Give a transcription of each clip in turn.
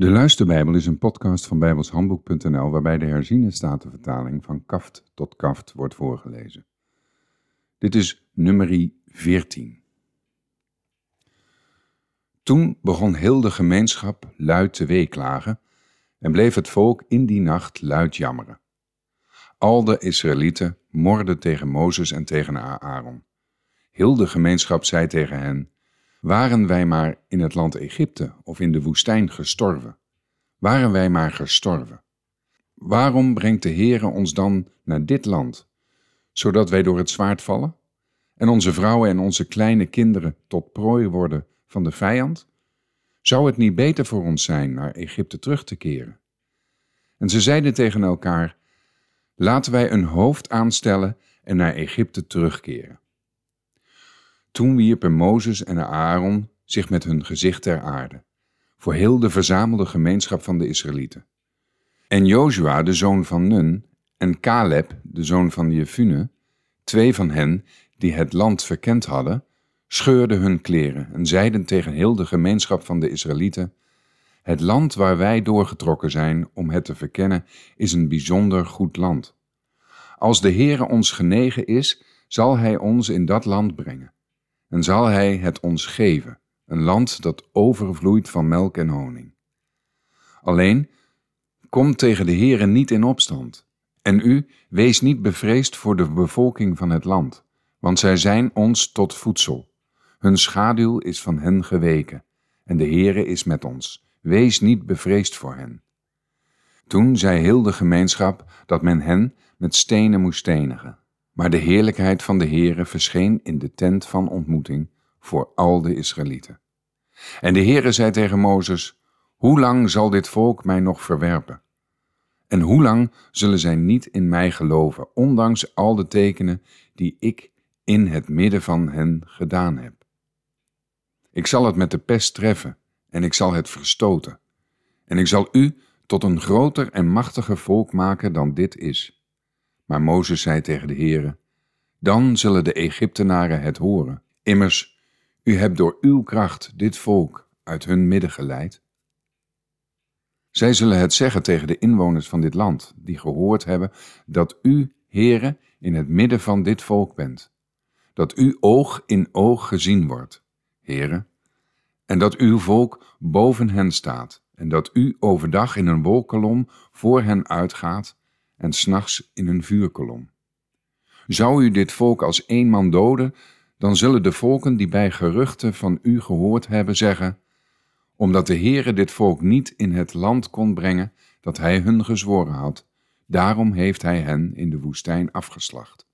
De Luisterbijbel is een podcast van bijbelshandboek.nl waarbij de herziene statenvertaling van kaft tot kaft wordt voorgelezen. Dit is nummerie 14. Toen begon heel de gemeenschap luid te weeklagen en bleef het volk in die nacht luid jammeren. Al de Israëlieten morden tegen Mozes en tegen Aaron. Heel de gemeenschap zei tegen hen: waren wij maar in het land Egypte of in de woestijn gestorven? Waren wij maar gestorven? Waarom brengt de Heere ons dan naar dit land, zodat wij door het zwaard vallen en onze vrouwen en onze kleine kinderen tot prooi worden van de vijand? Zou het niet beter voor ons zijn naar Egypte terug te keren? En ze zeiden tegen elkaar: Laten wij een hoofd aanstellen en naar Egypte terugkeren. Toen wierpen Mozes en Aaron zich met hun gezicht ter aarde, voor heel de verzamelde gemeenschap van de Israëlieten. En Jozua, de zoon van Nun, en Caleb, de zoon van Jefune, twee van hen die het land verkend hadden, scheurden hun kleren en zeiden tegen heel de gemeenschap van de Israëlieten: Het land waar wij doorgetrokken zijn om het te verkennen, is een bijzonder goed land. Als de Heere ons genegen is, zal Hij ons in dat land brengen en zal hij het ons geven, een land dat overvloeit van melk en honing. Alleen, kom tegen de Heere niet in opstand, en u wees niet bevreesd voor de bevolking van het land, want zij zijn ons tot voedsel. Hun schaduw is van hen geweken, en de Heere is met ons. Wees niet bevreesd voor hen. Toen zei heel de gemeenschap dat men hen met stenen moest stenigen. Maar de heerlijkheid van de Heere verscheen in de tent van ontmoeting voor al de Israëlieten. En de Heere zei tegen Mozes, Hoe lang zal dit volk mij nog verwerpen? En hoe lang zullen zij niet in mij geloven, ondanks al de tekenen die ik in het midden van hen gedaan heb? Ik zal het met de pest treffen en ik zal het verstoten. En ik zal u tot een groter en machtiger volk maken dan dit is. Maar Mozes zei tegen de Heere, dan zullen de Egyptenaren het horen. Immers, u hebt door uw kracht dit volk uit hun midden geleid. Zij zullen het zeggen tegen de inwoners van dit land, die gehoord hebben dat u, Heere, in het midden van dit volk bent. Dat u oog in oog gezien wordt, Heere, en dat uw volk boven hen staat, en dat u overdag in een wolkolom voor hen uitgaat en s'nachts in een vuurkolom. Zou u dit volk als één man doden, dan zullen de volken die bij geruchten van u gehoord hebben zeggen, omdat de Heere dit volk niet in het land kon brengen dat hij hun gezworen had, daarom heeft hij hen in de woestijn afgeslacht.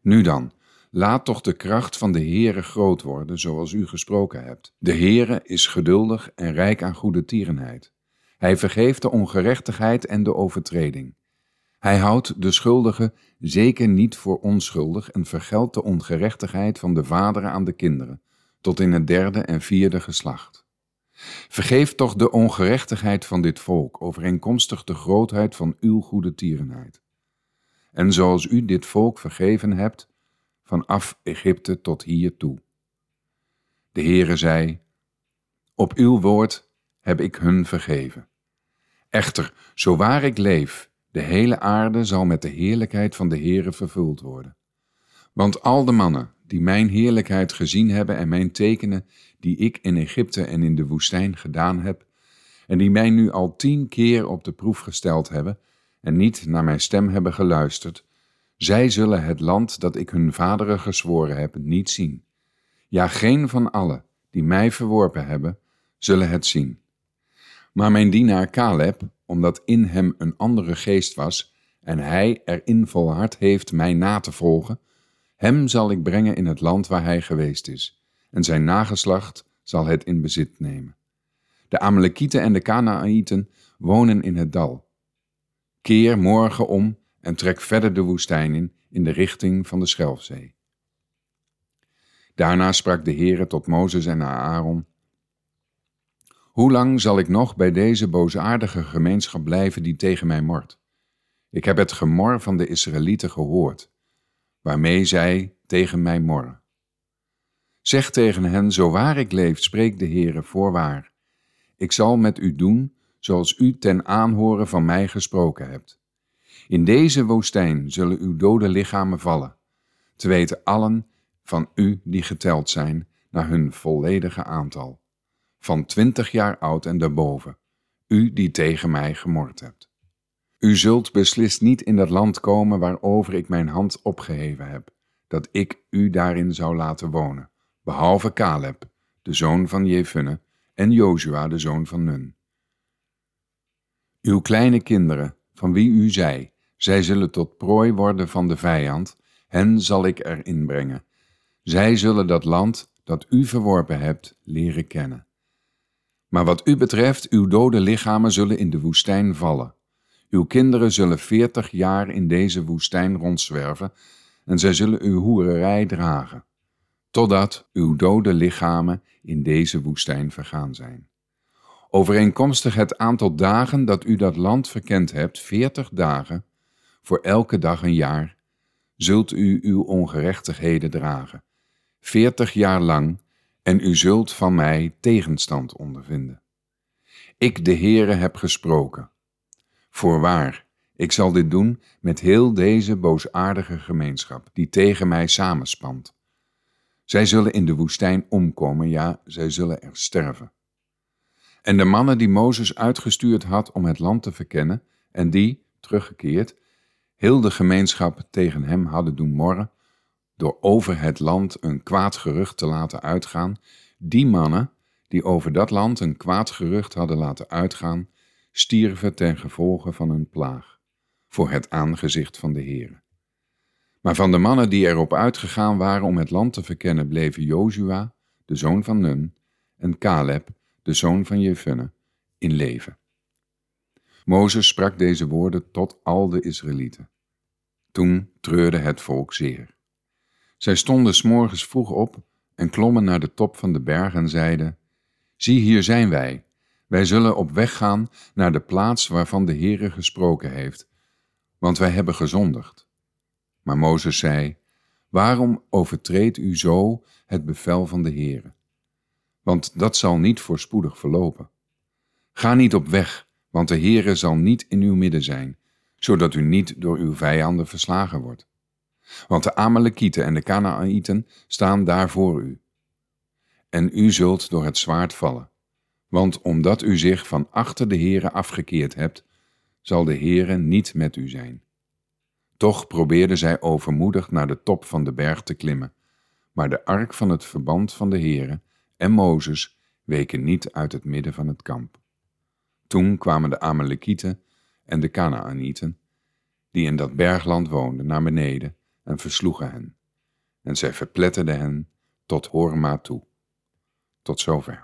Nu dan, laat toch de kracht van de Heere groot worden, zoals u gesproken hebt. De Heere is geduldig en rijk aan goede tierenheid. Hij vergeeft de ongerechtigheid en de overtreding. Hij houdt de schuldige zeker niet voor onschuldig en vergeldt de ongerechtigheid van de vaderen aan de kinderen, tot in het derde en vierde geslacht. Vergeef toch de ongerechtigheid van dit volk, overeenkomstig de grootheid van uw goede tierenheid. En zoals u dit volk vergeven hebt, vanaf Egypte tot hier toe. De Heere zei, op uw woord heb ik hun vergeven. Echter, zo waar ik leef, de hele aarde zal met de heerlijkheid van de Heere vervuld worden. Want al de mannen die mijn heerlijkheid gezien hebben en mijn tekenen die ik in Egypte en in de woestijn gedaan heb, en die mij nu al tien keer op de proef gesteld hebben en niet naar mijn stem hebben geluisterd, zij zullen het land dat ik hun vaderen gezworen heb niet zien. Ja, geen van allen die mij verworpen hebben, zullen het zien. Maar mijn dienaar Caleb, omdat in hem een andere geest was en hij erin volhard heeft mij na te volgen, hem zal ik brengen in het land waar hij geweest is, en zijn nageslacht zal het in bezit nemen. De Amalekieten en de Kanaanieten wonen in het dal. Keer morgen om en trek verder de woestijn in, in de richting van de Schelfzee. Daarna sprak de Heere tot Mozes en Aaron, hoe lang zal ik nog bij deze boosaardige gemeenschap blijven die tegen mij mort? Ik heb het gemor van de Israëlieten gehoord, waarmee zij tegen mij morren. Zeg tegen hen, zo waar ik leef, spreekt de Heere voorwaar. ik zal met u doen zoals u ten aanhoren van mij gesproken hebt. In deze woestijn zullen uw dode lichamen vallen, te weten allen van u die geteld zijn naar hun volledige aantal, van twintig jaar oud en daarboven, u die tegen mij gemord hebt. U zult beslist niet in dat land komen waarover ik mijn hand opgeheven heb, dat ik u daarin zou laten wonen, behalve Caleb, de zoon van Jefunne, en Jozua, de zoon van Nun. Uw kleine kinderen, van wie u zei, zij zullen tot prooi worden van de vijand, hen zal ik erin brengen. Zij zullen dat land dat u verworpen hebt leren kennen. Maar wat u betreft, uw dode lichamen zullen in de woestijn vallen. Uw kinderen zullen veertig jaar in deze woestijn rondzwerven, en zij zullen uw hoererij dragen, totdat uw dode lichamen in deze woestijn vergaan zijn. Overeenkomstig het aantal dagen dat u dat land verkend hebt, veertig dagen, voor elke dag een jaar, zult u uw ongerechtigheden dragen, veertig jaar lang, en u zult van mij tegenstand ondervinden. Ik, de Heere, heb gesproken. Voorwaar, ik zal dit doen met heel deze boosaardige gemeenschap, die tegen mij samenspant. Zij zullen in de woestijn omkomen, ja, zij zullen er sterven. En de mannen die Mozes uitgestuurd had om het land te verkennen, en die, teruggekeerd, heel de gemeenschap tegen hem hadden doen morren, door over het land een kwaad gerucht te laten uitgaan, die mannen die over dat land een kwaad gerucht hadden laten uitgaan, stierven ten gevolge van een plaag, voor het aangezicht van de Heere. Maar van de mannen die erop uitgegaan waren om het land te verkennen, bleven Jozua, de zoon van Nun, en Caleb, de zoon van Jefunne, in leven. Mozes sprak deze woorden tot al de Israëlieten. Toen treurde het volk zeer. Zij stonden s morgens vroeg op en klommen naar de top van de berg en zeiden: Zie, hier zijn wij. Wij zullen op weg gaan naar de plaats waarvan de Heere gesproken heeft, want wij hebben gezondigd. Maar Mozes zei: Waarom overtreedt u zo het bevel van de Heere? Want dat zal niet voorspoedig verlopen. Ga niet op weg, want de Heere zal niet in uw midden zijn, zodat u niet door uw vijanden verslagen wordt. Want de Amalekieten en de Kanaanieten staan daar voor u. En u zult door het zwaard vallen. Want omdat u zich van achter de Heere afgekeerd hebt, zal de Heere niet met u zijn. Toch probeerden zij overmoedig naar de top van de berg te klimmen, maar de ark van het verband van de Heere en Mozes weken niet uit het midden van het kamp. Toen kwamen de Amalekieten en de Kanaanieten, die in dat bergland woonden, naar beneden en versloegen hen. En zij verpletterden hen tot Horma toe. Tot zover.